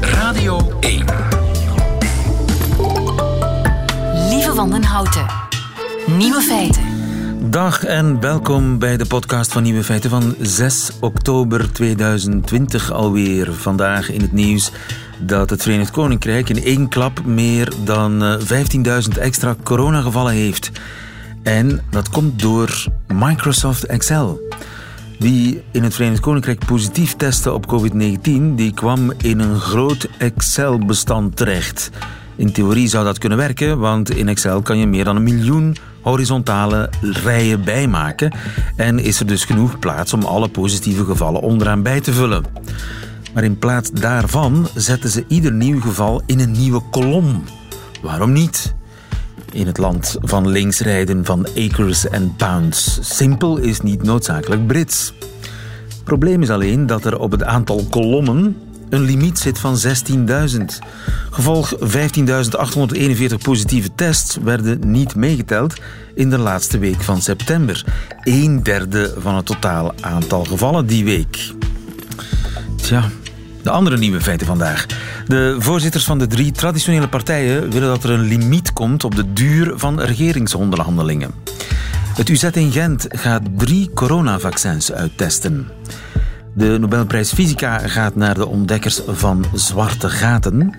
Radio 1. Lieve Wandenhouten. Nieuwe feiten. Dag en welkom bij de podcast van Nieuwe Feiten van 6 oktober 2020 alweer. Vandaag in het nieuws dat het Verenigd Koninkrijk in één klap meer dan 15.000 extra coronagevallen heeft. En dat komt door Microsoft Excel. Wie in het Verenigd Koninkrijk positief testte op COVID-19, die kwam in een groot Excel-bestand terecht. In theorie zou dat kunnen werken, want in Excel kan je meer dan een miljoen horizontale rijen bijmaken en is er dus genoeg plaats om alle positieve gevallen onderaan bij te vullen. Maar in plaats daarvan zetten ze ieder nieuw geval in een nieuwe kolom. Waarom niet? In het land van linksrijden van acres en pounds. Simpel is niet noodzakelijk Brits. Probleem is alleen dat er op het aantal kolommen een limiet zit van 16.000. Gevolg 15.841 positieve tests werden niet meegeteld in de laatste week van september. Een derde van het totaal aantal gevallen die week. Tja, de andere nieuwe feiten vandaag. De voorzitters van de drie traditionele partijen willen dat er een limiet komt op de duur van regeringsonderhandelingen. Het UZ in Gent gaat drie coronavaccins uittesten. De Nobelprijs Fysica gaat naar de ontdekkers van zwarte gaten.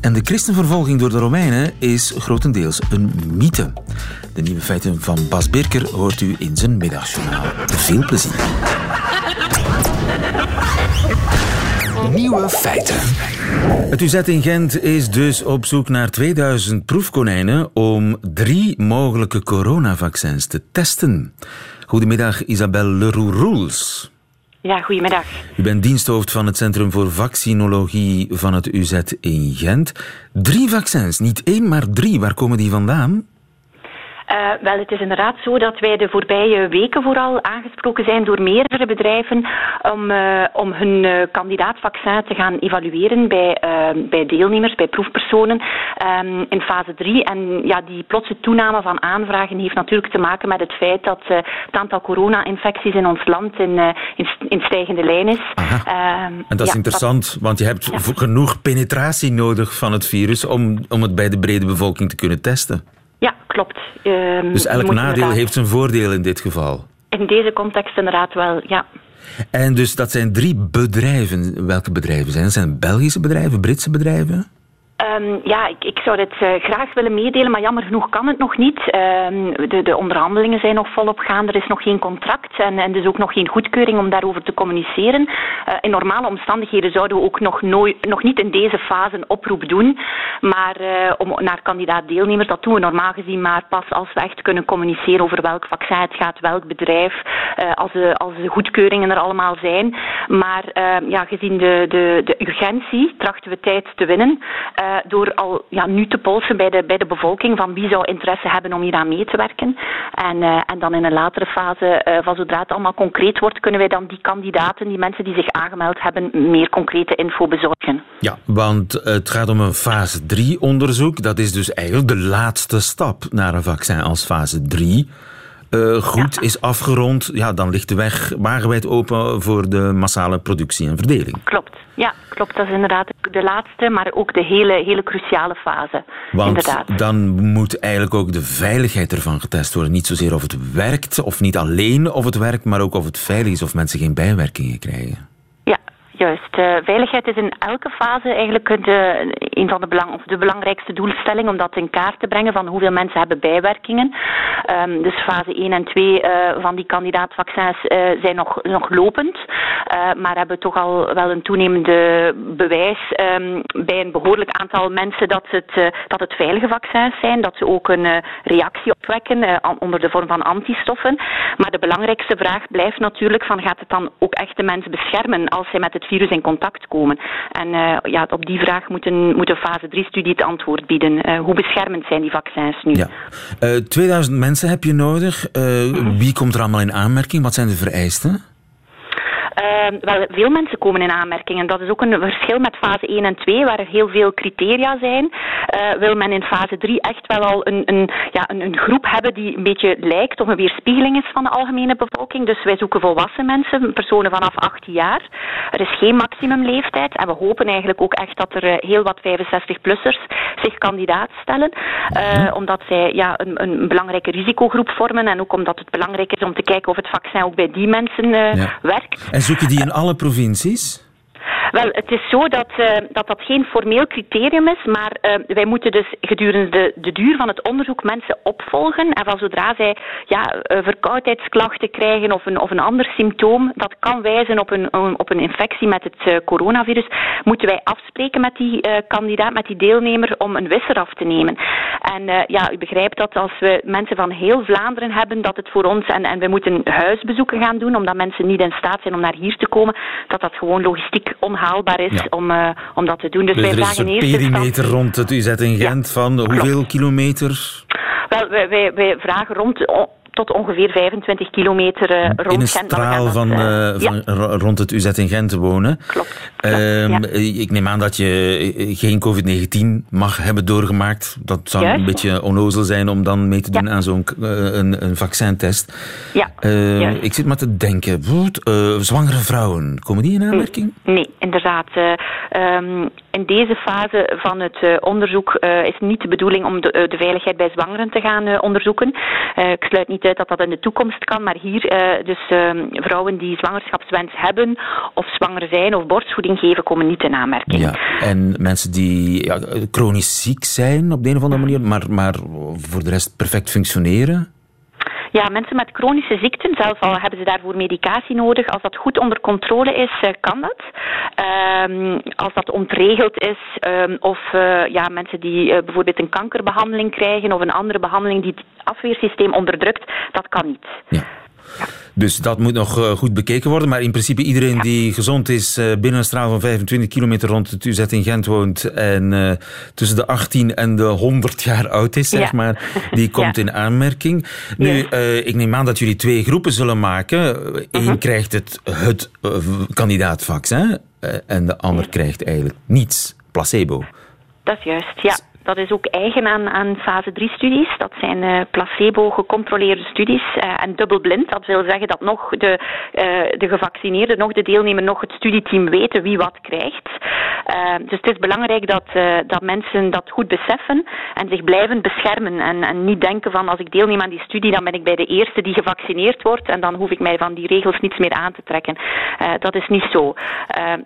En de christenvervolging door de Romeinen is grotendeels een mythe. De nieuwe feiten van Bas Birker hoort u in zijn middagjournaal. Veel plezier. Nieuwe feiten. Het UZ in Gent is dus op zoek naar 2000 proefkonijnen om drie mogelijke coronavaccins te testen. Goedemiddag, Isabelle Leroux-Roels. Ja, goedemiddag. U bent diensthoofd van het Centrum voor Vaccinologie van het UZ in Gent. Drie vaccins, niet één, maar drie. Waar komen die vandaan? Uh, wel, het is inderdaad zo dat wij de voorbije weken vooral aangesproken zijn door meerdere bedrijven om, uh, om hun uh, kandidaatvaccin te gaan evalueren bij, bij deelnemers, bij proefpersonen um, in fase 3. En ja, die plotse toename van aanvragen heeft natuurlijk te maken met het feit dat het aantal corona-infecties in ons land in, in, in, stijgende lijn is. Um, en dat is ja, interessant, dat, want je hebt ja. genoeg penetratie nodig van het virus om, om het bij de brede bevolking te kunnen testen. Ja, klopt. Uh, dus elk nadeel inderdaad... heeft zijn voordeel in dit geval? In deze context inderdaad wel, ja. En dus dat zijn drie bedrijven. Welke bedrijven zijn dat? Zijn Belgische bedrijven, Britse bedrijven? Um, ja, ik, ik zou dit uh, graag willen meedelen, maar jammer genoeg kan het nog niet. Um, de, de, onderhandelingen zijn nog volop gaande, er is nog geen contract en, en dus ook nog geen goedkeuring om daarover te communiceren. Uh, in normale omstandigheden zouden we ook nog, nog niet in deze fase een oproep doen, maar uh, om, naar kandidaat-deelnemers, dat doen we normaal gezien maar pas als we echt kunnen communiceren over welk vaccin het gaat, welk bedrijf, als, de, als de goedkeuringen er allemaal zijn. Maar ehm, ja, gezien de, de, de urgentie trachten we tijd te winnen door al ja, nu te polsen bij de, bij de bevolking van wie zou interesse hebben om hier aan mee te werken. En, uh, en dan in een latere fase, uh, van zodra het allemaal concreet wordt, kunnen wij dan die kandidaten, die mensen die zich aangemeld hebben, meer concrete info bezorgen. Ja, want het gaat om een fase 3 onderzoek. Dat is dus eigenlijk de laatste stap naar een vaccin als fase 3. Uh, goed ja. is afgerond, ja, dan ligt de weg wagenwijd open voor de massale productie en verdeling. Klopt, ja, klopt. Dat is inderdaad de laatste, maar ook de hele, hele cruciale fase. Want inderdaad. dan moet eigenlijk ook de veiligheid ervan getest worden. Niet zozeer of het werkt, of niet alleen of het werkt, maar ook of het veilig is, of mensen geen bijwerkingen krijgen. Juist. Uh, veiligheid is in elke fase eigenlijk de, een van de, belang, of de belangrijkste doelstelling om dat in kaart te brengen van hoeveel mensen hebben bijwerkingen. Um, dus fase 1 en 2 uh, van die kandidaatvaccins uh, zijn nog, nog lopend, maar hebben toch al wel een toenemende bewijs um, bij een behoorlijk aantal mensen dat het, dat het veilige vaccins zijn, dat ze ook een reactie opwekken onder de vorm van antistoffen. Maar de belangrijkste vraag blijft natuurlijk van gaat het dan ook echt de mensen beschermen als zij met het virus in contact komen. En uh, ja, op die vraag moet een, moet een fase 3-studie het antwoord bieden. Uh, hoe beschermend zijn die vaccins nu? Ja. Uh, eh, 2000 mensen heb je nodig. -hmm. Wie komt er allemaal in aanmerking? Wat zijn de vereisten? Wel, veel mensen komen in aanmerking. En dat is ook een verschil met fase 1 en 2, waar er heel veel criteria zijn. wil men in fase 3 echt wel al een, een, ja, een, een, groep hebben die een beetje lijkt of een weerspiegeling is van de algemene bevolking. Dus wij zoeken volwassen mensen, personen vanaf 18 jaar. Er is geen maximumleeftijd. En we hopen eigenlijk ook echt dat er heel wat 65-plussers zich kandidaat stellen. Uh, omdat zij ja, een, een, belangrijke risicogroep vormen. En ook omdat het belangrijk is om te kijken of het vaccin ook bij die mensen uh, werkt. En zoek je die in alle provincies? Wel, het is zo dat, uh, dat dat geen formeel criterium is, maar uh, wij moeten dus gedurende de, de duur van het onderzoek mensen opvolgen. En van zodra zij ja, uh, verkoudheidsklachten krijgen of een, of een ander symptoom dat kan wijzen op een, op een infectie met het coronavirus, moeten wij afspreken met die kandidaat, met die deelnemer, om een wisser af te nemen. En ja, u begrijpt dat als we mensen van heel Vlaanderen hebben, dat het voor ons, en, en we moeten huisbezoeken gaan doen, omdat mensen niet in staat zijn om naar hier te komen, dat dat gewoon logistiek onhaalbaar is om, uh, om dat te doen. Dus, dus wij vragen eerst... een perimeter rond het UZ in Gent ja, van hoeveel klopt. kilometer? Wel, wij, wij, wij vragen rond tot ongeveer 25 kilometer uh, rond In een straal van, uh, van ja. rond het UZ in Gent wonen. Klopt. Um, ja. Ik neem aan dat je geen COVID-19 mag hebben doorgemaakt. Dat zou Juist. een beetje onnozel zijn om dan mee te doen ja. aan zo'n een, een vaccintest. Ja. ik zit maar te denken, zwangere vrouwen, komen die in aanmerking? Nee, nee inderdaad. Um, in deze fase van het uh, onderzoek uh, is niet de bedoeling om de, uh, de, veiligheid bij zwangeren te gaan onderzoeken. ik sluit niet uit dat dat in de toekomst kan, maar hier dus ehm, vrouwen die zwangerschapswens hebben of zwanger zijn of borstvoeding geven, komen niet in aanmerking. Ja, en mensen die ja, chronisch ziek zijn op de een of andere manier, maar, maar voor de rest perfect functioneren? Ja, mensen met chronische ziekten, zelfs al hebben ze daarvoor medicatie nodig, als dat goed onder controle is, uh, kan dat. Um, als dat ontregeld is, um, of uh, ja, mensen die uh, bijvoorbeeld een kankerbehandeling krijgen of een andere behandeling die het afweersysteem onderdrukt, dat kan niet. Ja. Ja. Dus dat moet nog uh, goed bekeken worden. Maar in principe iedereen ja. die gezond is, uh, binnen een straal van 25 kilometer rond het UZ in Gent woont en uh, tussen de 18 en de 100 jaar oud is, zeg ja. maar, die komt in aanmerking. Nu, ik neem aan dat jullie twee groepen zullen maken. Eén -huh. krijgt het, het kandidaatvaccin en de ander krijgt eigenlijk niets, placebo. Dat is juist, ja. Dat is ook eigen aan, aan fase 3-studies. Dat zijn uh, placebo-gecontroleerde studies uh, en dubbelblind. Dat wil zeggen dat nog de, uh, de gevaccineerde, nog de deelnemer, nog het studieteam weten wie wat krijgt. dus het is belangrijk dat, dat mensen dat goed beseffen en zich blijven beschermen. En, en niet denken van als ik deelneem aan die studie, dan ben ik bij de eerste die gevaccineerd wordt en dan hoef ik mij van die regels niets meer aan te trekken. dat is niet zo.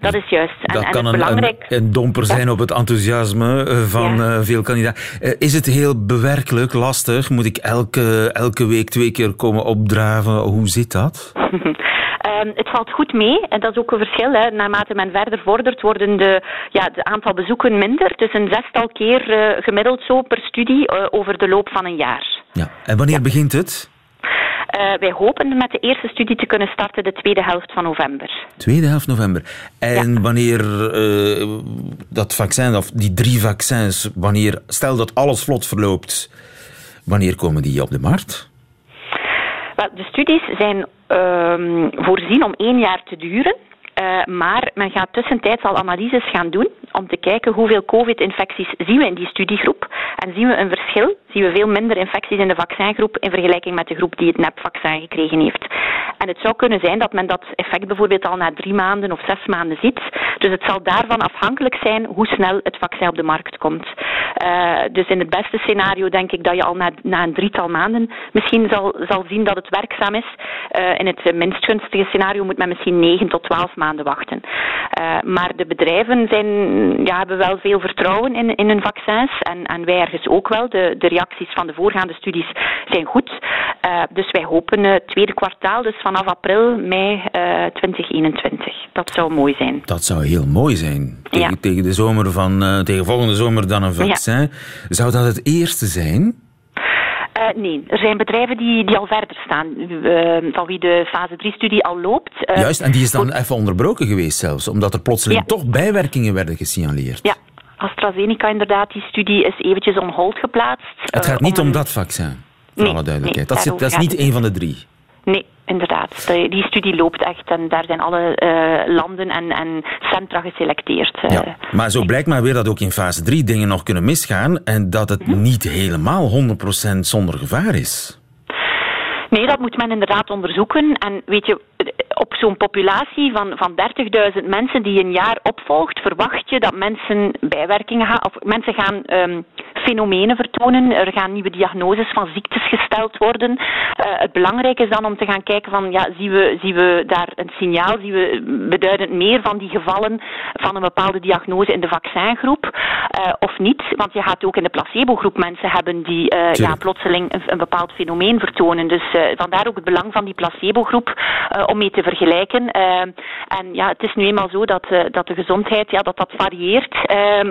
dat is juist. Dat en, kan en een, een, een, domper zijn op het enthousiasme van ja veel kandidaten. Uh, is het heel bewerkelijk, lastig? Moet ik elke, elke week twee keer komen opdraven? Hoe zit dat? Um, het valt goed mee en dat is ook een verschil. Hè. Naarmate men verder vordert, worden de, ja, de aantal bezoeken minder. Dus een zestal keer uh, gemiddeld zo per studie uh, over de loop van een jaar. Ja. En wanneer ja. begint het? Uh, wij hopen met de eerste studie te kunnen starten de tweede helft van november. Tweede helft november. En ja. wanneer uh, dat vaccin, of die drie vaccins, wanneer, stel dat alles vlot verloopt, wanneer komen die op de markt? Wel, de studies zijn uh, voorzien om één jaar te duren. Uh, maar men gaat tussentijds al analyses gaan doen om te kijken hoeveel COVID-infecties zien we in die studiegroep. En zien we een verschil? Zien we veel minder infecties in de vaccingroep in vergelijking met de groep die het nepvaccin gekregen heeft. En het zou kunnen zijn dat men dat effect bijvoorbeeld al na drie maanden of zes maanden ziet. Dus het zal daarvan afhankelijk zijn hoe snel het vaccin op de markt komt. Uh, dus in het beste scenario denk ik dat je al na, na een drietal maanden misschien zal, zal zien dat het werkzaam is. Uh, in het minst gunstige scenario moet men misschien negen tot twaalf maanden wachten. Uh, maar de bedrijven zijn, ja, hebben wel veel vertrouwen in, in hun vaccins en, en wij ergens ook wel. De, de reacties van de voorgaande studies zijn goed. dus wij hopen het tweede kwartaal, dus vanaf april, mei 2021. Dat zou mooi zijn. Dat zou heel mooi zijn. Tegen, ja. tegen de zomer van, tegen volgende zomer dan een vaccin. Ja. Zou dat het eerste zijn? Uh, nee, er zijn bedrijven die, die al verder staan, uh, van wie de fase 3-studie al loopt. Uh, Juist, en die is dan even onderbroken geweest zelfs, omdat er plotseling ja. toch bijwerkingen werden gesignaleerd. Ja, AstraZeneca inderdaad, die studie is eventjes on hold geplaatst. Het gaat niet om, om dat vaccin, voor nee, alle duidelijkheid. Nee, dat, zit, dat is niet één van de drie. Nee, inderdaad. Die studie loopt echt en daar zijn alle uh, landen en, en, centra geselecteerd. Uh. Ja, maar zo blijkt maar weer dat ook in fase 3 dingen nog kunnen misgaan en dat het mm -hmm. niet helemaal 100% zonder gevaar is. Nee, dat moet men inderdaad onderzoeken. En weet je, op zo'n populatie van, van 30.000 mensen die een jaar opvolgt, verwacht je dat mensen bijwerkingen gaan, of mensen gaan um, fenomenen vertonen. Er gaan nieuwe diagnoses van ziektes gesteld worden. Uh, het belangrijke is dan om te gaan kijken van, ja, zien we, zien we daar een signaal, zien we beduidend meer van die gevallen van een bepaalde diagnose in de vaccingroep uh, of niet? Want je gaat ook in de placebo-groep mensen hebben die uh, ja, plotseling een, een, bepaald fenomeen vertonen. Dus vandaar ook het belang van die placebo-groep om mee te vergelijken. en ja, het is nu eenmaal zo dat, dat de gezondheid, ja, dat dat varieert.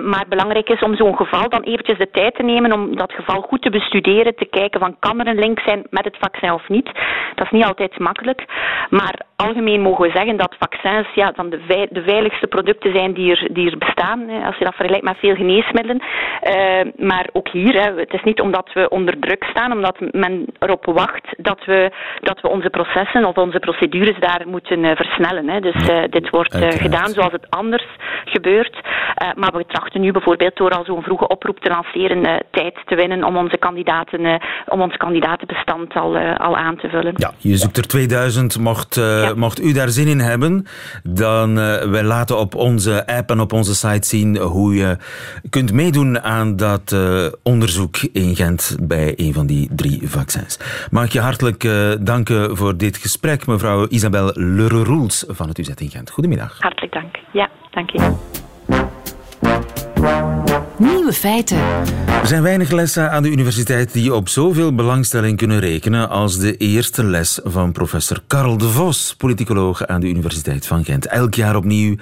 maar belangrijk is om zo'n geval dan eventjes de tijd te nemen om dat geval goed te bestuderen, te kijken van kan er een link zijn met het vaccin of niet. Dat is niet altijd makkelijk, maar algemeen mogen we zeggen dat vaccins ja, van de, de veiligste producten zijn die er, die er bestaan, als je dat vergelijkt met veel geneesmiddelen. Maar ook hier, hè, het is niet omdat we onder druk staan, omdat men erop wacht dat we, dat we onze processen of onze procedures daar moeten uh, versnellen. Hè. Dus uh, dit wordt gedaan zoals het anders gebeurt. maar we trachten nu bijvoorbeeld door al zo'n vroege oproep te lanceren tijd te winnen om onze kandidaten, om ons kandidatenbestand al, al aan te vullen. Ja, je zoekt er 2000. Mocht, ja. mocht u daar zin in hebben, dan wij laten op onze app en op onze site zien hoe je kunt meedoen aan dat onderzoek in Gent bij een van die drie vaccins. Mag ik je hartelijk danken voor dit gesprek, mevrouw Isabel Leroels van het UZ in Gent. Goedemiddag. Hartelijk dank. Ja, dank je. Nieuwe feiten. Er zijn weinig lessen aan de universiteit die op zoveel belangstelling kunnen rekenen als de eerste les van professor Karel de Vos, politicoloog aan de Universiteit van Gent. Elk jaar opnieuw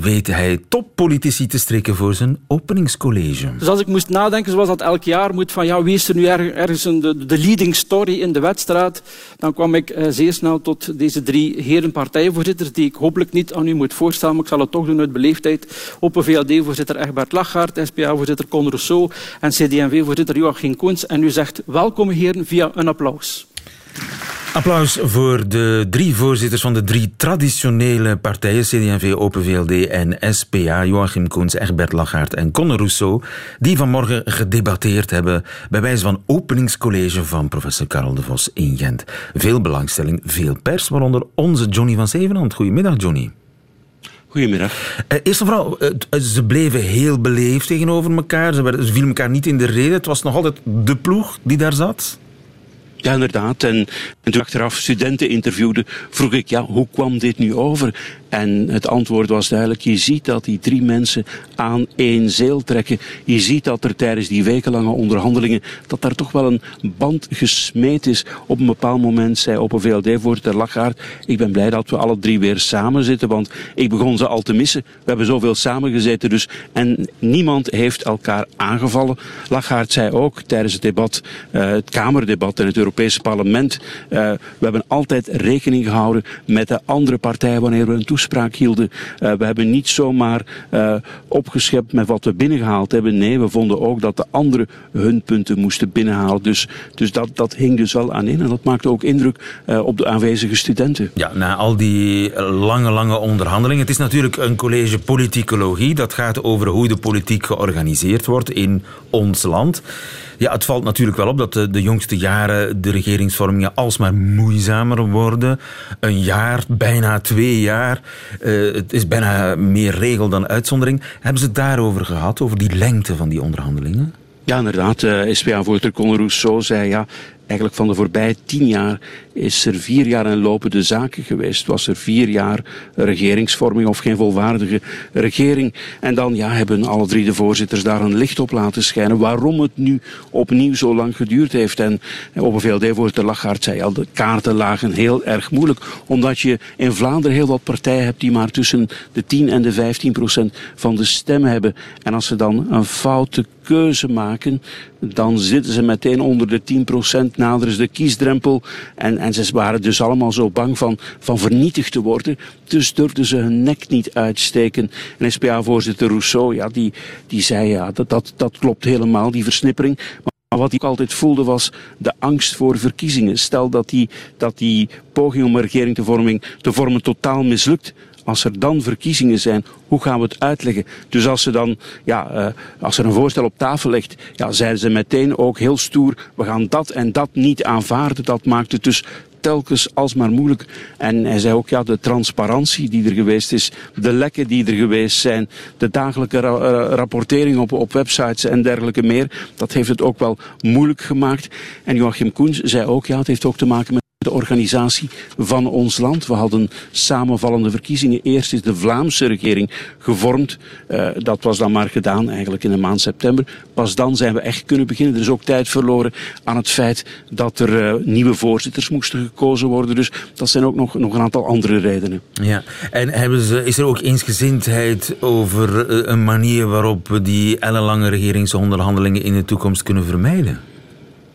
weet hij toppolitici te strikken voor zijn openingscollege. Dus als ik moest nadenken, zoals dat elk jaar moet, van ja, wie is er nu ergens een, de, leading story in de wedstrijd, dan kwam ik eh, zeer snel tot deze drie heren partijvoorzitters, die ik hopelijk niet aan u moet voorstellen, maar ik zal het toch doen uit beleefdheid. Open VLD-voorzitter Egbert Lachaert, SPA-voorzitter Con Rousseau en CD&V-voorzitter Joachim Koens. En u zegt welkom heren via een applaus. Applaus voor de drie voorzitters van de drie traditionele partijen, CD&V, Open VLD en SPA, Joachim Koens, Egbert Lachaert en Conor Rousseau, die vanmorgen gedebatteerd hebben bij wijze van openingscollege van professor Karel de Vos in Gent. Veel belangstelling, veel pers, waaronder onze Johnny van Zevenhand. Goedemiddag, Johnny. Goedemiddag. Uh, eerst en vooral, uh, ze bleven heel beleefd tegenover elkaar. Ze vielen elkaar niet in de reden. Het was nog altijd de ploeg die daar zat. Ja, inderdaad. En, en toen achteraf studenten interviewde, vroeg ik, ja, hoe kwam dit nu over? En het antwoord was duidelijk, je ziet dat die drie mensen aan één zeel trekken. Je ziet dat er tijdens die wekenlange onderhandelingen, dat daar toch wel een band gesmeed is. Op een bepaald moment zei op een VLD-voorzitter Lachaert, ik ben blij dat we alle drie weer samen zitten, want ik begon ze al te missen. We hebben zoveel samengezeten dus. En niemand heeft elkaar aangevallen. Lachaert zei ook tijdens het debat, uh, het Kamerdebat in het Europese parlement, uh, we hebben altijd rekening gehouden met de andere partij wanneer we een toespraak hielden. Uh, we hebben niet zomaar uh, opgeschept met wat we binnengehaald hebben. Nee, we vonden ook dat de anderen hun punten moesten binnenhalen. Dus, dus dat, dat hing dus wel aan in. En dat maakte ook indruk uh, op de aanwezige studenten. Ja, na al die lange, lange onderhandelingen. Het is natuurlijk een college politicologie. Dat gaat over hoe de politiek georganiseerd wordt in ons land. Ja, het valt natuurlijk wel op dat de, de jongste jaren de regeringsvormingen alsmaar moeizamer worden. Een jaar, bijna twee jaar. Uh, het is bijna meer regel dan uitzondering. Hebben ze het daarover gehad, over die lengte van die onderhandelingen? Ja, inderdaad. Uh, eh, SPA-voorzitter Conor Rousseau zei ja, eigenlijk van de voorbije tien jaar is er vier jaar een lopende zaken geweest. Was er vier jaar regeringsvorming of geen volwaardige regering. En dan ja, hebben alle drie de voorzitters daar een licht op laten schijnen. Waarom het nu opnieuw zo lang geduurd heeft. En op een VLD-voorzitter Lachaert zei al, de kaarten lagen heel erg moeilijk. Omdat je in Vlaanderen heel wat partijen hebt die maar tussen de 10 en de 15 procent van de stem hebben. En als ze dan een foute keuze maken, dan zitten ze meteen onder de 10 procent, naderen ze de kiesdrempel. En, en ze waren dus allemaal zo bang van, van vernietigd te worden. Dus durfden ze hun nek niet uitsteken. En SPA-voorzitter Rousseau, ja, die, die zei ja, dat, dat, dat klopt helemaal, die versnippering. Maar wat ik altijd voelde was de angst voor verkiezingen. Stel dat die, dat die poging om een regering te, vorming, te vormen totaal mislukt als er dan verkiezingen zijn, hoe gaan we het uitleggen? Dus als, ze dan, ja, uh, als er een voorstel op tafel ligt, ja, zeiden ze meteen ook heel stoer, we gaan dat en dat niet aanvaarden. Dat maakt het dus telkens alsmaar moeilijk. En hij zei ook, ja, de transparantie die er geweest is, de lekken die er geweest zijn, de dagelijke ra uh, rapportering op, op websites en dergelijke meer, dat heeft het ook wel moeilijk gemaakt. En Joachim Koens zei ook, ja, het heeft ook te maken met de organisatie van ons land. We hadden samenvallende verkiezingen. Eerst is de Vlaamse regering gevormd. Uh, dat was dan maar gedaan eigenlijk in de maand september. Pas dan zijn we echt kunnen beginnen. Er is ook tijd verloren aan het feit dat er uh, nieuwe voorzitters moesten gekozen worden. Dus dat zijn ook nog, nog een aantal andere redenen. Ja, en hebben ze, is er ook eensgezindheid over uh, een manier waarop we die ellenlange regeringsonderhandelingen in de toekomst kunnen vermijden?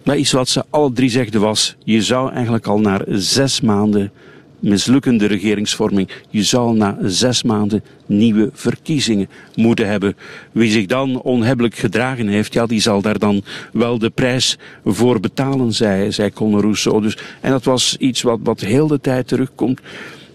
Maar iets wat ze alle drie zegden was, je zou eigenlijk al na zes maanden mislukkende regeringsvorming, je zou na zes maanden nieuwe verkiezingen moeten hebben. Wie zich dan onhebbelijk gedragen heeft, ja, die zal daar dan wel de prijs voor betalen, zei, zei Conor Rousseau. Dus, en dat was iets wat, wat heel de tijd terugkomt.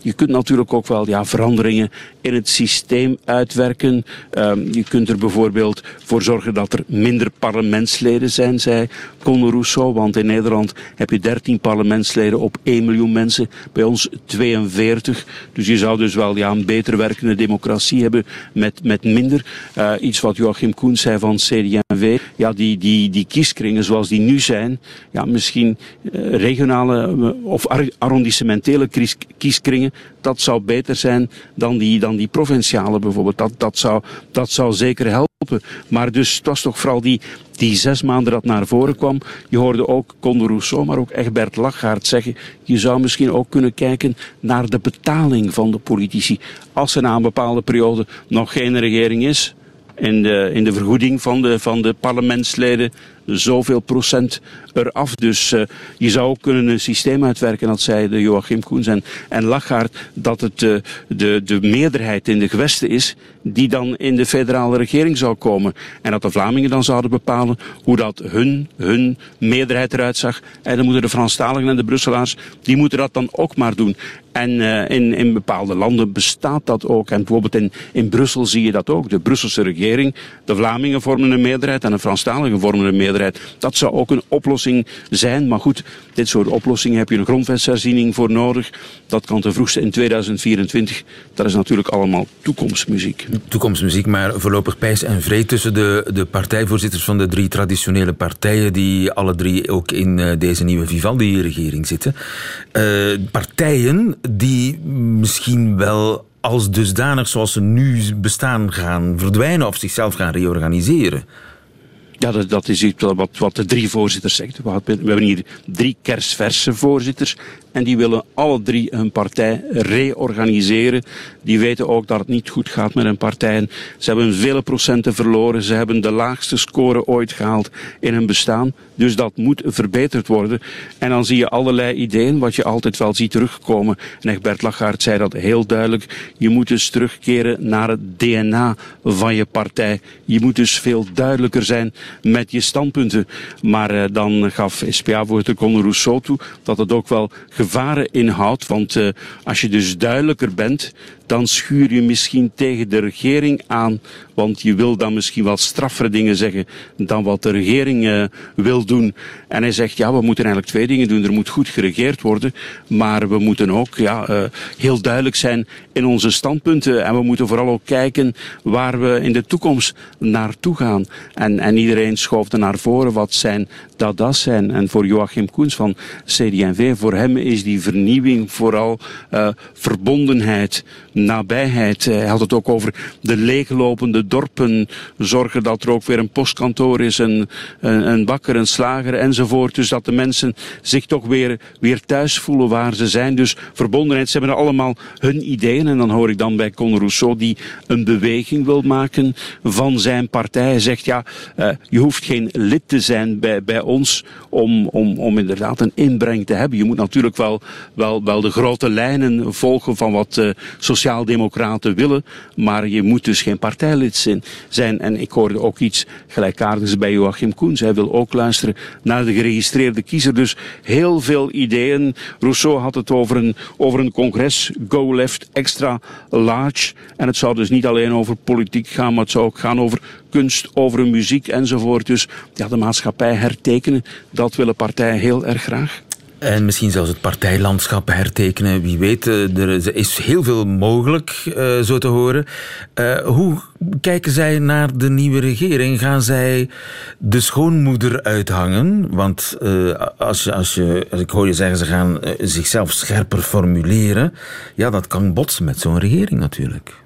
Je kunt natuurlijk ook wel ja, veranderingen in het systeem uitwerken. Um, je kunt er bijvoorbeeld voor zorgen dat er minder parlementsleden zijn, zei Conor Rousseau. Want in Nederland heb je 13 parlementsleden op 1 miljoen mensen. Bij ons 42. Dus je zou dus wel ja, een beter werkende democratie hebben met, met minder. Uh, iets wat Joachim Koen zei van CD&V. Ja, die, die, die kieskringen zoals die nu zijn. Ja, misschien uh, regionale uh, of arrondissementele kieskringen dat zou beter zijn dan die, dan die provinciale bijvoorbeeld. Dat, dat, zou, dat zou zeker helpen. Maar dus het was toch vooral die, die zes maanden dat naar voren kwam. Je hoorde ook Conde Rousseau, maar ook Egbert Lachaert zeggen... je zou misschien ook kunnen kijken naar de betaling van de politici. Als er na een bepaalde periode nog geen regering is... in de, in de vergoeding van de, van de parlementsleden zoveel procent eraf. Dus uh, je zou kunnen een systeem uitwerken, dat zei de Joachim Koens en, en Lachaert, dat het uh, de, de meerderheid in de gewesten is die dan in de federale regering zou komen. En dat de Vlamingen dan zouden bepalen hoe dat hun, hun meerderheid eruit zag. En dan moeten de Franstaligen en de Brusselaars, die moeten dat dan ook maar doen. En uh, in, in bepaalde landen bestaat dat ook. En bijvoorbeeld in, in Brussel zie je dat ook. De Brusselse regering, de Vlamingen vormen een meerderheid en de Franstaligen vormen een meerderheid. Dat zou ook een oplossing zijn. Maar goed, dit soort oplossingen heb je een grondwetsherziening voor nodig. Dat kan ten vroegste in 2024. Dat is natuurlijk allemaal toekomstmuziek. Toekomstmuziek, maar voorlopig pijs en vreed tussen de, de partijvoorzitters van de drie traditionele partijen, die alle drie ook in uh, deze nieuwe Vivaldi-regering zitten. Uh, partijen die misschien wel als dusdanig zoals ze nu bestaan gaan verdwijnen of zichzelf gaan reorganiseren. Ja, dat, dat is iets wat, wat de drie voorzitters zeggen. We hebben hier drie kersverse voorzitters en die willen alle drie hun partij reorganiseren. Die weten ook dat het niet goed gaat met hun partij. Ze hebben vele procenten verloren. Ze hebben de laagste score ooit gehaald in hun bestaan. Dus dat moet verbeterd worden. En dan zie je allerlei ideeën, wat je altijd wel ziet terugkomen. En Egbert Lachaert zei dat heel duidelijk. Je moet dus terugkeren naar het DNA van je partij. Je moet dus veel duidelijker zijn met je standpunten. Maar uh, dan gaf SPA-voorzitter Conor Rousseau toe dat het ook wel gevaren inhoudt. Want uh, als je dus duidelijker bent, dan schuur je misschien tegen de regering aan. Want je wil dan misschien wat straffere dingen zeggen dan wat de regering uh, wil doen. En hij zegt, ja, we moeten eigenlijk twee dingen doen. Er moet goed geregeerd worden, maar we moeten ook ja, uh, heel duidelijk zijn in onze standpunten. En we moeten vooral ook kijken waar we in de toekomst naartoe gaan. En, en iedereen schoof er naar voren wat zijn dat zijn. En voor Joachim Koens van CD&V, voor hem is die vernieuwing vooral uh, verbondenheid, nabijheid. Hij had het ook over de leeglopende dorpen, zorgen dat er ook weer een postkantoor is, een, een, een bakker, een slager enzovoort. Dus dat de mensen zich toch weer, weer thuis voelen waar ze zijn. Dus verbondenheid, ze hebben allemaal hun ideeën. En dan hoor ik dan bij Conor Rousseau die een beweging wil maken van zijn partij. Hij zegt ja, uh, je hoeft geen lid te zijn bij, bij ons om, om, om inderdaad een inbreng te hebben. Je moet natuurlijk wel, wel, wel de grote lijnen volgen van wat uh, sociaaldemocraten willen, maar je moet dus geen partijlid zijn. En ik hoorde ook iets gelijkaardigs bij Joachim Koen. Hij wil ook luisteren naar de geregistreerde kiezer. Dus heel veel ideeën. Rousseau had het over een, over een congres, Go Left, extra large. En het zou dus niet alleen over politiek gaan, maar het zou ook gaan over kunst, over muziek enzovoort. Dus ja, de maatschappij hertekenen, dat willen partijen heel erg graag. En misschien zelfs het partijlandschap hertekenen. Wie weet, eh, er is heel veel mogelijk, uh, zo te horen. Uh, hoe kijken zij naar de nieuwe regering? Gaan zij de schoonmoeder uithangen? Want als, als, je, als ik hoor je zeggen, ze gaan zichzelf scherper formuleren. Ja, dat kan botsen met zo'n regering natuurlijk.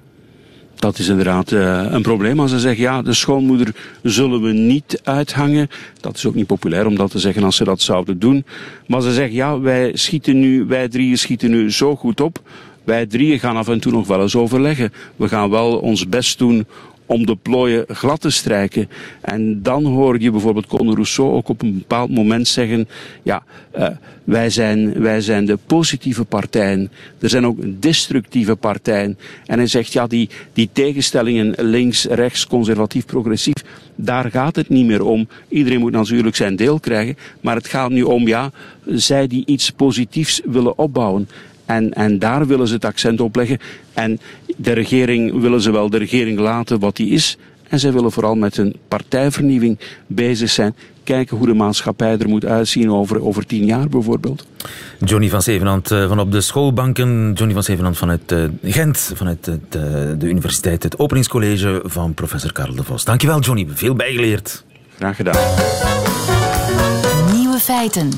Dat is inderdaad uh, een probleem. Als ze zeggen, ja, de schoonmoeder zullen we niet uithangen. Dat is ook niet populair om dat te zeggen als ze dat zouden doen. Maar ze zeggen, ja, wij schieten nu, wij drieën schieten nu zo goed op. Wij drieën gaan af en toe nog wel eens overleggen. We gaan wel ons best doen om de plooien glad te strijken. En dan hoor je bijvoorbeeld Conor Rousseau ook op een bepaald moment zeggen, ja, uh, wij, zijn, wij zijn de positieve partijen. Er zijn ook destructieve partijen. En hij zegt, ja, die, die tegenstellingen links, rechts, conservatief, progressief, daar gaat het niet meer om. Iedereen moet natuurlijk zijn deel krijgen, maar het gaat nu om, ja, zij die iets positiefs willen opbouwen. En, en daar willen ze het accent op leggen. En de regering willen ze wel de regering laten wat die is. En zij willen vooral met hun partijvernieuwing bezig zijn. Kijken hoe de maatschappij er moet uitzien over, over tien jaar bijvoorbeeld. Johnny van Zevenand eh, van op de schoolbanken. Johnny van Zevenand vanuit uh, Gent, vanuit uh, de, de universiteit. Het openingscollege van professor Karel de Vos. Dankjewel Johnny, veel bijgeleerd. Graag gedaan. Nieuwe feiten.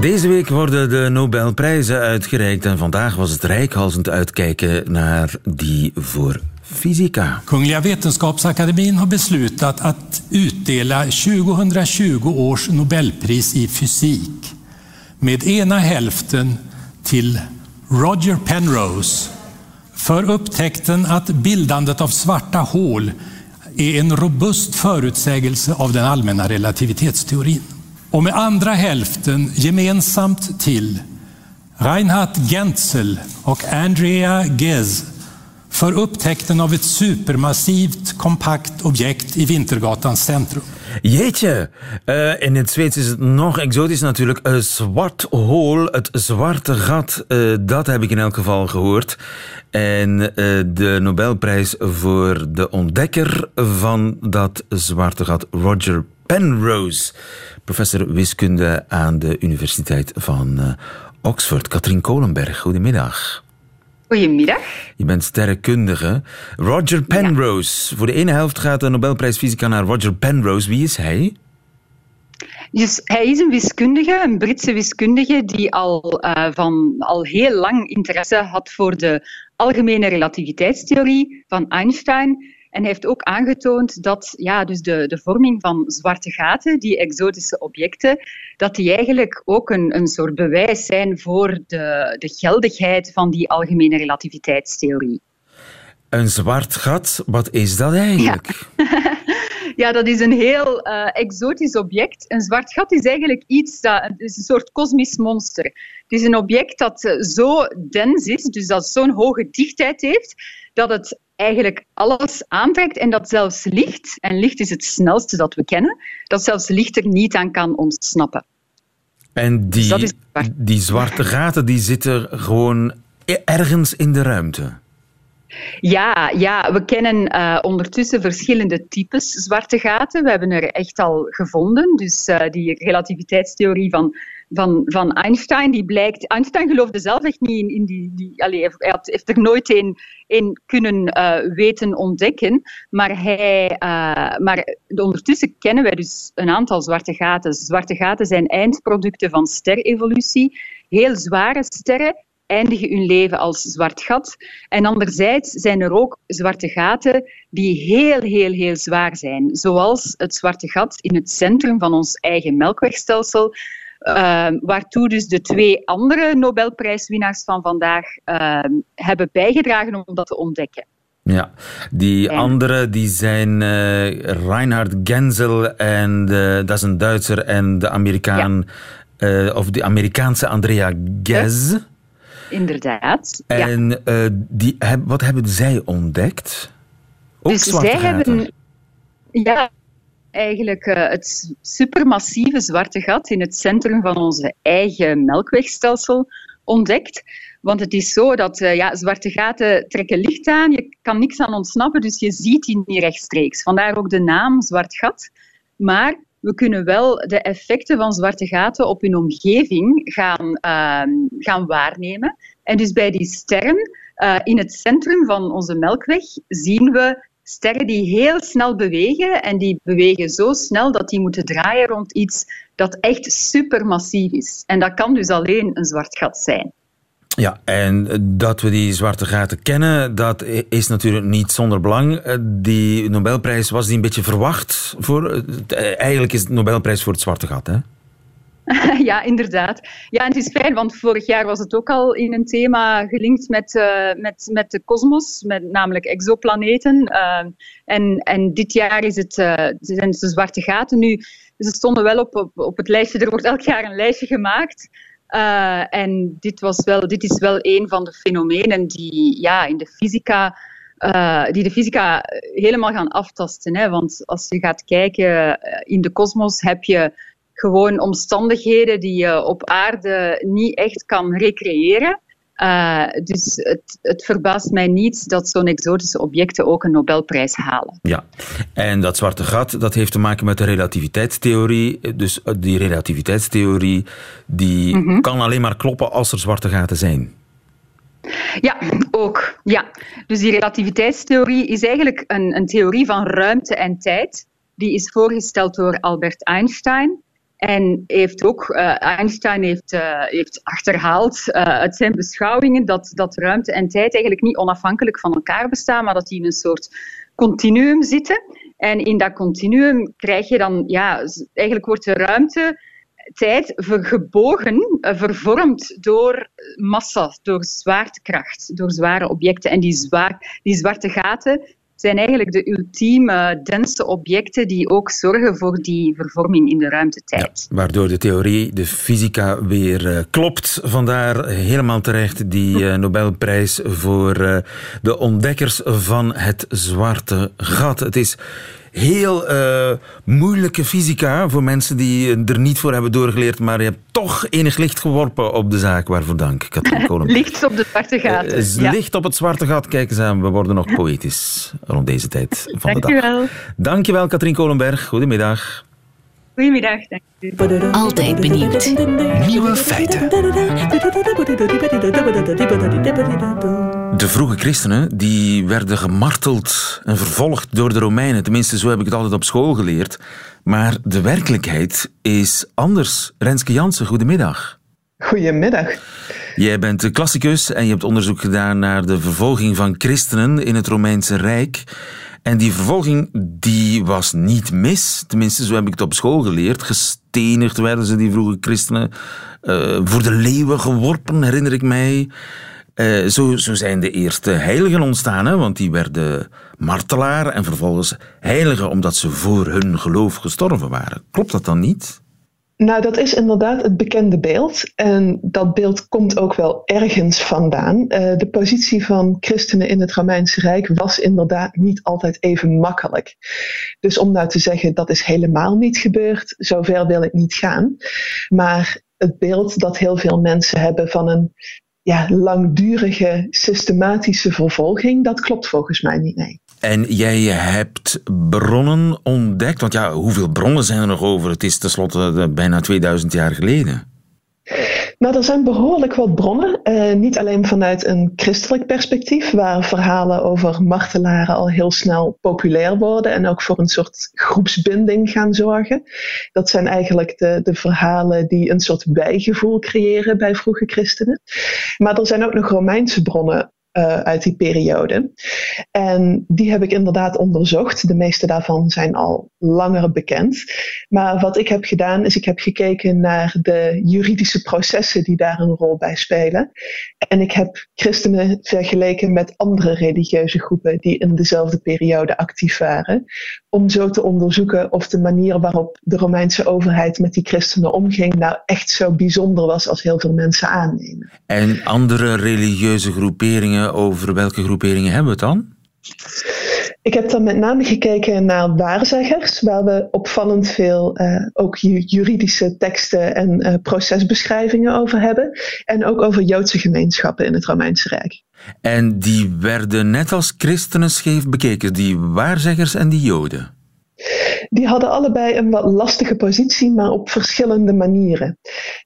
Deze week worden de Nobelprijzen uitgereikt en vandaag was het rijkhalsend uitkijken naar die voor fysica. Kungliga Vetenskapsakademien har beslutat att utdela 2020 års Nobelpris i fysik med ena hälften till Roger Penrose för upptäckten att bildandet av svarta hål är en robust förutsägelse av den allmänna relativitetsteorin och med andra hälften gemensamt till Reinhard Genzel och Andrea Ghez för upptäckten av ett supermassivt kompakt objekt i Vintergatans centrum. Jeetje, uh, in het Zweeds is het nog exotisch natuurlijk. Een zwart hol, het zwarte gat, uh, dat heb ik in elk geval gehoord. En uh, de Nobelprijs voor de ontdekker van dat zwarte gat, Roger Penrose professor wiskunde aan de Universiteit van uh, Oxford. Katrien Kolenberg, goedemiddag. Goedemiddag. Je bent sterrenkundige. Roger Penrose. Voor de ene helft gaat de Nobelprijs Fysica naar Roger Penrose. Wie is hij? Dus hij is een wiskundige, een Britse wiskundige, die al, uh, van, al heel lang interesse had voor de algemene relativiteitstheorie van Einstein. En hij heeft ook aangetoond dat ja, dus de, de vorming van zwarte gaten, die exotische objecten, dat die eigenlijk ook een, een soort bewijs zijn voor de, de geldigheid van die algemene relativiteitstheorie. Een zwart gat, wat is dat eigenlijk? Ja, ja dat is een heel uh, exotisch object. Een zwart gat is eigenlijk iets dat is een soort kosmisch monster. Het is een object dat eh, zo dens is, dus dat zo'n hoge dichtheid heeft, dat het eigenlijk alles aantrekt en dat zelfs licht, en licht is het snelste dat we kennen, dat zelfs licht er niet aan kan ontsnappen. En die, dus die zwarte gaten die zitten gewoon ergens in de ruimte? Ja, ja we kennen uh, ondertussen verschillende types zwarte gaten. We hebben er echt al gevonden. Dus uh, die relativiteitstheorie van van, van Einstein. Die blijkt, Einstein geloofde zelf echt niet in, in die. die hij heeft er nooit een, een kunnen uh, weten ontdekken. Maar, hij, maar ondertussen kennen wij dus een aantal zwarte gaten. Zwarte gaten zijn eindproducten van sterevolutie. Heel zware sterren eindigen hun leven als zwart gat. En anderzijds zijn er ook zwarte gaten die heel, heel, heel zwaar zijn. Zoals het zwarte gat in het centrum van ons eigen melkwegstelsel. Uh, waartoe dus de twee andere Nobelprijswinnaars van vandaag uh, hebben bijgedragen om dat te ontdekken. Ja, die andere die zijn uh, Reinhard Genzel en de, dat is een Duitser en de Amerikaan Uh, of de Amerikaanse Andrea Ghez. Inderdaad. En ja. die, wat hebben zij ontdekt? Ook dus zij hebben ja, eigenlijk uh, het supermassieve zwarte gat in het centrum van onze eigen melkwegstelsel ontdekt. Want het is zo dat uh, ja, zwarte gaten trekken licht aan, je kan niks aan ontsnappen, dus je ziet die niet rechtstreeks. Vandaar ook de naam zwart gat. Maar we kunnen wel de effecten van zwarte gaten op hun omgeving gaan, uh, gaan waarnemen. En dus bij die sterren uh, in het centrum van onze melkweg zien we sterren die heel snel bewegen en die bewegen zo snel dat die moeten draaien rond iets dat echt supermassief is. En dat kan dus alleen een zwart gat zijn. Ja, en dat we die zwarte gaten kennen, dat is natuurlijk niet zonder belang. Die Nobelprijs was die een beetje verwacht voor. Eigenlijk is het Nobelprijs voor het zwarte gat, hè? ja, inderdaad. Ja, en het is fijn, want vorig jaar was het ook al in een thema gelinkt met, met, met de kosmos, met namelijk exoplaneten. En, en dit jaar is het, uh, zijn de zwarte gaten. Nu, ze stonden wel op, op, op het lijstje, er wordt elk jaar een lijstje gemaakt. En dit, was wel, dit is wel een van de fenomenen die ja, in de fysica... die de fysica helemaal gaan aftasten. Hè? Want als je gaat kijken in de kosmos heb je gewoon omstandigheden die je op aarde niet echt kan recreëren. Uh, dus het, het, verbaast mij niet dat zo'n exotische objecten ook een Nobelprijs halen. Ja, en dat zwarte gat dat heeft te maken met de relativiteitstheorie. Dus eh, die relativiteitstheorie die mhm. kan alleen maar kloppen als er zwarte gaten zijn. Ja, ook. Ja. Dus die relativiteitstheorie is eigenlijk een, een theorie van ruimte en tijd. Die is voorgesteld door Albert Einstein. En heeft ook, uh, Einstein heeft, heeft achterhaald uh, uit zijn beschouwingen dat, dat ruimte en tijd eigenlijk niet onafhankelijk van elkaar bestaan, maar dat die in een soort continuum zitten. En in dat continuum krijg je dan, ja, eigenlijk wordt de ruimte tijd gebogen, vervormd door massa, door zwaartekracht, door zware objecten. En die, zwaar, die zwarte gaten zijn eigenlijk de ultieme dense objecten die ook zorgen voor die vervorming in de ruimtetijd. Waardoor de theorie, de fysica weer uh, klopt. Vandaar helemaal terecht die uh, Nobelprijs voor uh, de ontdekkers van het zwarte gat. Het is heel uh, moeilijke fysica voor mensen die er niet voor hebben doorgeleerd, maar je hebt toch enig licht geworpen op de zaak. Waarvoor dank, Katrien licht op de zwarte gaten. Uh, ja. Licht op het zwarte gat. Kijk eens aan, we worden nog poëtisch rond deze tijd van de dag. Dankjewel. Dankjewel, Katrien Kolenberg. Goedemiddag. Goedemiddag, dank u. Altijd benieuwd. Nieuwe feiten. De vroege christenen die werden gemarteld en vervolgd door de Romeinen. Tenminste, zo heb ik het altijd op school geleerd. Maar de werkelijkheid is anders. Renske Jansen, goedemiddag. Goedemiddag. Jij bent klassicus en je hebt onderzoek gedaan naar de vervolging van christenen in het Romeinse Rijk. En die vervolging die was niet mis. Tenminste, zo heb ik het op school geleerd. Gestenigd werden ze, die vroege christenen. Uh, voor de leeuwen geworpen, herinner ik mij. Uh, zo, zo zijn de eerste heiligen ontstaan, hè? want die werden martelaar en vervolgens heiligen omdat ze voor hun geloof gestorven waren. Klopt dat dan niet? Nou, dat is inderdaad het bekende beeld. En dat beeld komt ook wel ergens vandaan. Uh, de positie van christenen in het Romeinse Rijk was inderdaad niet altijd even makkelijk. Dus om nou te zeggen dat is helemaal niet gebeurd, zover wil ik niet gaan. Maar het beeld dat heel veel mensen hebben van een ja, langdurige systematische vervolging, dat klopt volgens mij niet. Nee. En jij hebt bronnen ontdekt, want ja, hoeveel bronnen zijn er nog over? Het is tenslotte eh, bijna 2000 jaar geleden. Nou, er zijn behoorlijk wat bronnen. Eh, niet alleen vanuit een christelijk perspectief, waar verhalen over martelaren al heel snel populair worden en ook voor een soort groepsbinding gaan zorgen. Dat zijn eigenlijk de, de verhalen die een soort bijgevoel creëren bij vroege christenen. Maar er zijn ook nog Romeinse bronnen uh, uit die periode. En die heb ik inderdaad onderzocht. De meeste daarvan zijn al langer bekend. Maar wat ik heb gedaan is ik heb gekeken naar de juridische processen die daar een rol bij spelen. En ik heb christenen vergeleken met andere religieuze groepen die in dezelfde periode actief waren. Om zo te onderzoeken of de manier waarop de Romeinse overheid met die christenen omging nou echt zo bijzonder was als heel veel mensen aannemen. En andere religieuze groeperingen, over welke groeperingen hebben we het dan? Ik heb dan met name gekeken naar waarzeggers, waar we opvallend veel uh, ook juridische teksten en uh, procesbeschrijvingen over hebben. En ook over Joodse gemeenschappen in het Romeinse Rijk. En die werden net als christenen scheef bekeken, die waarzeggers en die Joden? Die hadden allebei een wat lastige positie, maar op verschillende manieren.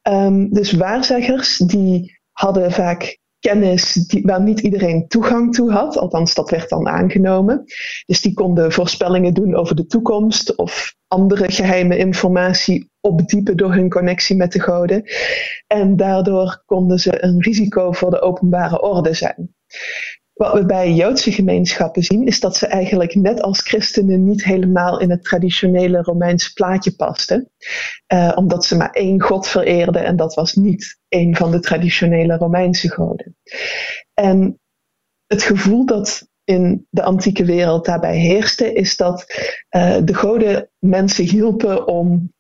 Um, dus waarzeggers die hadden vaak kennis die, waar niet iedereen toegang toe had. Althans, dat werd dan aangenomen. Dus die konden voorspellingen doen over de toekomst of andere geheime informatie opdiepen door hun connectie met de goden. En daardoor konden ze een risico voor de openbare orde zijn. Wat we bij Joodse gemeenschappen zien, is dat ze eigenlijk net als christenen niet helemaal in het traditionele Romeinse plaatje pasten. Uh, omdat ze maar één God vereerden en dat was niet een van de traditionele Romeinse goden. En het gevoel dat in de antieke wereld daarbij heerste, is dat uh, de goden mensen hielpen om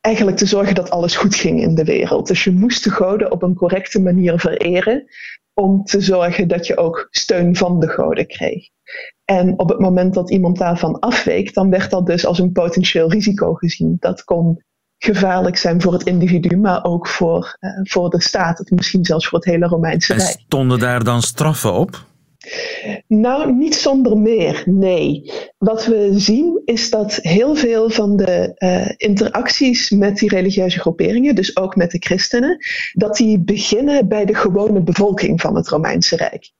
eigenlijk te zorgen dat alles goed ging in de wereld. Dus je moest de goden op een correcte manier vereren om te zorgen dat je ook steun van de goden kreeg. En op het moment dat iemand daarvan afweek, dan werd dat dus als een potentieel risico gezien. Dat kon gevaarlijk zijn voor het individu, maar ook voor, uh, voor de staat, of misschien zelfs voor het hele Romeinse en Rijk. Stonden daar dan straffen op? Nou, niet zonder meer, nee. Wat we zien is dat heel veel van de uh, interacties met die religieuze groeperingen, dus ook met de christenen, dat die beginnen bij de gewone bevolking van het Romeinse Rijk.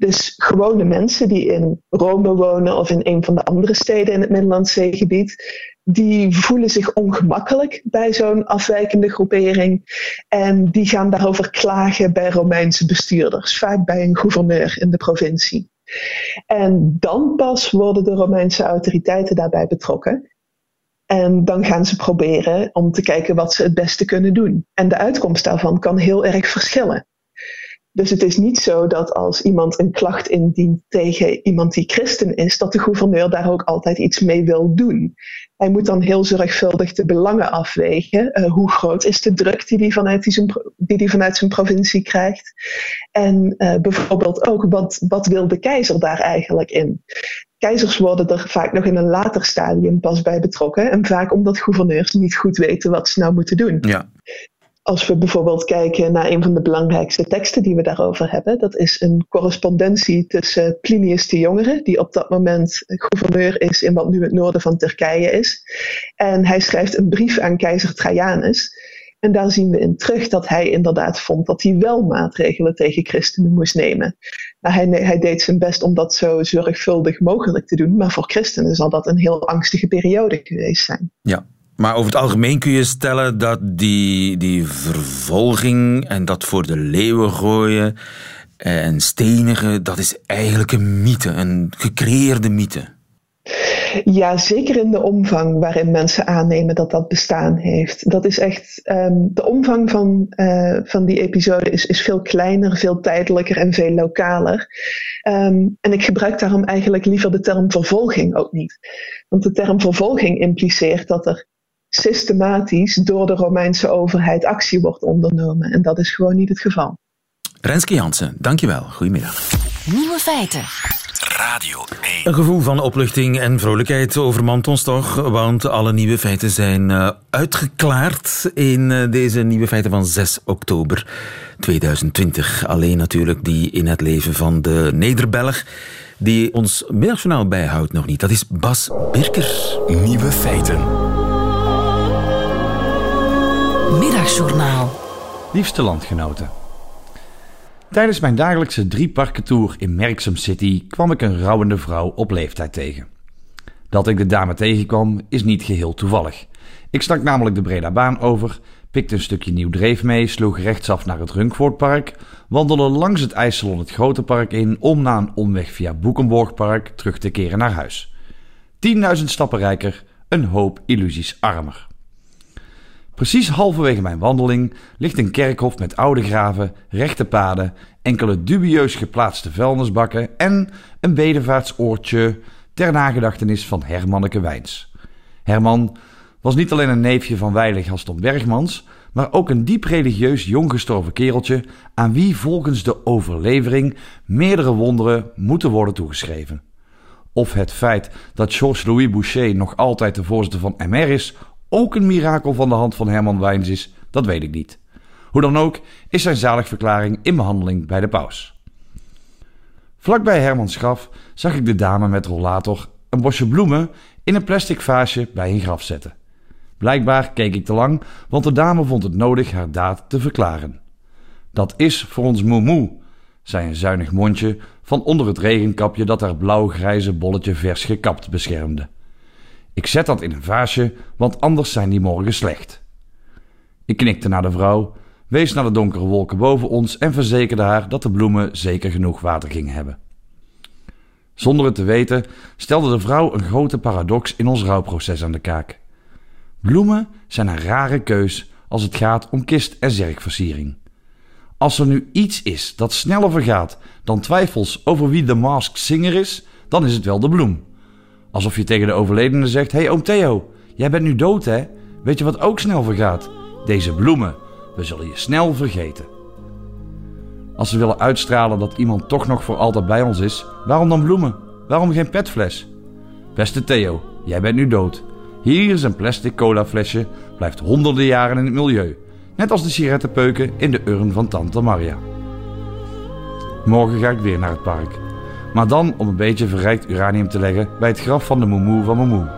Dus gewone mensen die in Rome wonen of in een van de andere steden in het Middellandse Zeegebied, die voelen zich ongemakkelijk bij zo'n afwijkende groepering. En die gaan daarover klagen bij Romeinse bestuurders, vaak bij een gouverneur in de provincie. En dan pas worden de Romeinse autoriteiten daarbij betrokken. En dan gaan ze proberen om te kijken wat ze het beste kunnen doen. En de uitkomst daarvan kan heel erg verschillen. Dus het is niet zo dat als iemand een klacht indient tegen iemand die christen is, dat de gouverneur daar ook altijd iets mee wil doen. Hij moet dan heel zorgvuldig de belangen afwegen. Uh, hoe groot is de druk die hij vanuit, die zijn, die die vanuit zijn provincie krijgt? En uh, bijvoorbeeld ook, wat, wat wil de keizer daar eigenlijk in? Keizers worden er vaak nog in een later stadium pas bij betrokken. En vaak omdat gouverneurs niet goed weten wat ze nou moeten doen. Ja als we bijvoorbeeld kijken naar een van de belangrijkste teksten die we daarover hebben, dat is een correspondentie tussen Plinius de Jongere, die op dat moment gouverneur is in wat nu het noorden van Turkije is. En hij schrijft een brief aan keizer Trajanus. En daar zien we in terug dat hij inderdaad vond dat hij wel maatregelen tegen christenen moest nemen. Nou, hij, hij, deed zijn best om dat zo zorgvuldig mogelijk te doen, maar voor christenen zal dat een heel angstige periode geweest zijn. Ja, maar over het algemeen kun je stellen dat die, die vervolging en dat voor de leeuwen gooien en stenigen, dat is eigenlijk een mythe, een gecreëerde mythe. Ja, zeker in de omvang waarin mensen aannemen dat dat bestaan heeft. Dat is echt, um, de omvang van, uh, van die episode is, is veel kleiner, veel tijdelijker en veel lokaler. Um, en ik gebruik daarom eigenlijk liever de term vervolging ook niet. Want de term vervolging impliceert dat er systematisch door de Romeinse overheid actie wordt ondernomen. En dat is gewoon niet het geval. Renske Jansen, dankjewel. Goedemiddag. Nieuwe feiten. Radio 1. Een gevoel van opluchting en vrolijkheid overmand ons toch, want alle nieuwe feiten zijn uh, uitgeklaard in uh, deze nieuwe feiten van 6 oktober 2020. Alleen natuurlijk die in het leven van de Nederbelg die ons middagjournaal bijhoudt nog niet. Dat is Bas Birker. Nieuwe feiten. Liefste landgenoten. Tijdens mijn dagelijkse drieparkentour in Merksem City kwam ik een rouwende vrouw op leeftijd tegen. Dat ik de dame tegenkwam is niet geheel toevallig. Ik stak namelijk de Breda baan over pikte een stukje nieuw dreef mee, sloeg rechtsaf naar het Runkvoortpark, wandelde langs het IJsselon het Grote Park in om na een omweg via Boekenborgpark terug te keren naar huis. 10.000 stappen rijker, een hoop illusies armer. Precies halverwege mijn wandeling ligt een kerkhof met oude graven, rechte paden, enkele dubieus geplaatste vuilnisbakken en een bedevaartsoortje ter nagedachtenis van Hermanneke Wijns. Herman was niet alleen een neefje van Weilig Gaston Bergmans, maar ook een diep religieus jong gestorven kereltje aan wie volgens de overlevering meerdere wonderen moeten worden toegeschreven. Of het feit dat Georges-Louis Boucher nog altijd de voorzitter van MR is, ook een mirakel van de hand van Herman Wijns is, dat weet ik niet. Hoe dan ook is zijn zaligverklaring in behandeling bij de paus. Vlakbij Hermans graf zag ik de dame met rollator een bosje bloemen in een plastic vaasje bij een graf zetten. Blijkbaar keek ik te lang, want de dame vond het nodig haar daad te verklaren. Dat is voor ons moemoe, zei een zuinig mondje van onder het regenkapje dat haar blauw-grijze bolletje vers gekapt beschermde. Ik zet dat in een vaasje, want anders zijn die morgen slecht. Ik knikte naar de vrouw, wees naar de donkere wolken boven ons en verzekerde haar dat de bloemen zeker genoeg water gingen hebben. Zonder het te weten stelde de vrouw een grote paradox in ons rouwproces aan de kaak. Bloemen zijn een rare keus als het gaat om kist- en zerkversiering. Als er nu iets is dat sneller vergaat dan twijfels over wie de masked singer is, dan is het wel de bloem. Alsof je tegen de overledene zegt: hey, oom Theo, jij bent nu dood hè? Weet je wat ook snel vergaat? Deze bloemen. We zullen je snel vergeten. Als we willen uitstralen dat iemand toch nog voor altijd bij ons is, waarom dan bloemen? Waarom geen petfles? Beste Theo, jij bent nu dood. Hier is een plastic colaflesje, blijft honderden jaren in het milieu. Net als de sigarettenpeuken in de urn van Tante Maria. Morgen ga ik weer naar het park. Maar dan om een beetje verrijkt uranium te leggen bij het graf van de moemoe van moemoe.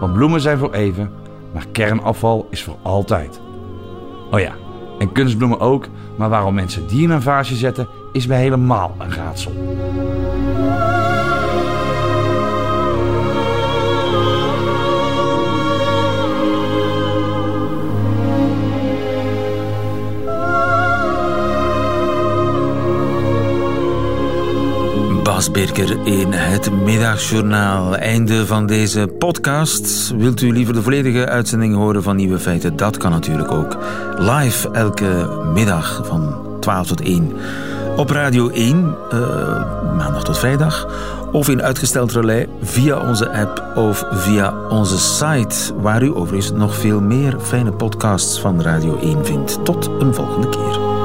Want bloemen zijn voor even, maar kernafval is voor altijd. Oh ja, en kunstbloemen ook, maar waarom mensen die in een vaasje zetten, is mij helemaal een raadsel. Birker in het Middagjournaal. Einde van deze podcast. Wilt u liever de volledige uitzending horen van Nieuwe Feiten? Dat kan natuurlijk ook. Live elke middag van 12 tot 1 op Radio 1, uh, maandag tot vrijdag. Of in uitgesteld relais via onze app of via onze site, waar u overigens nog veel meer fijne podcasts van Radio 1 vindt. Tot een volgende keer.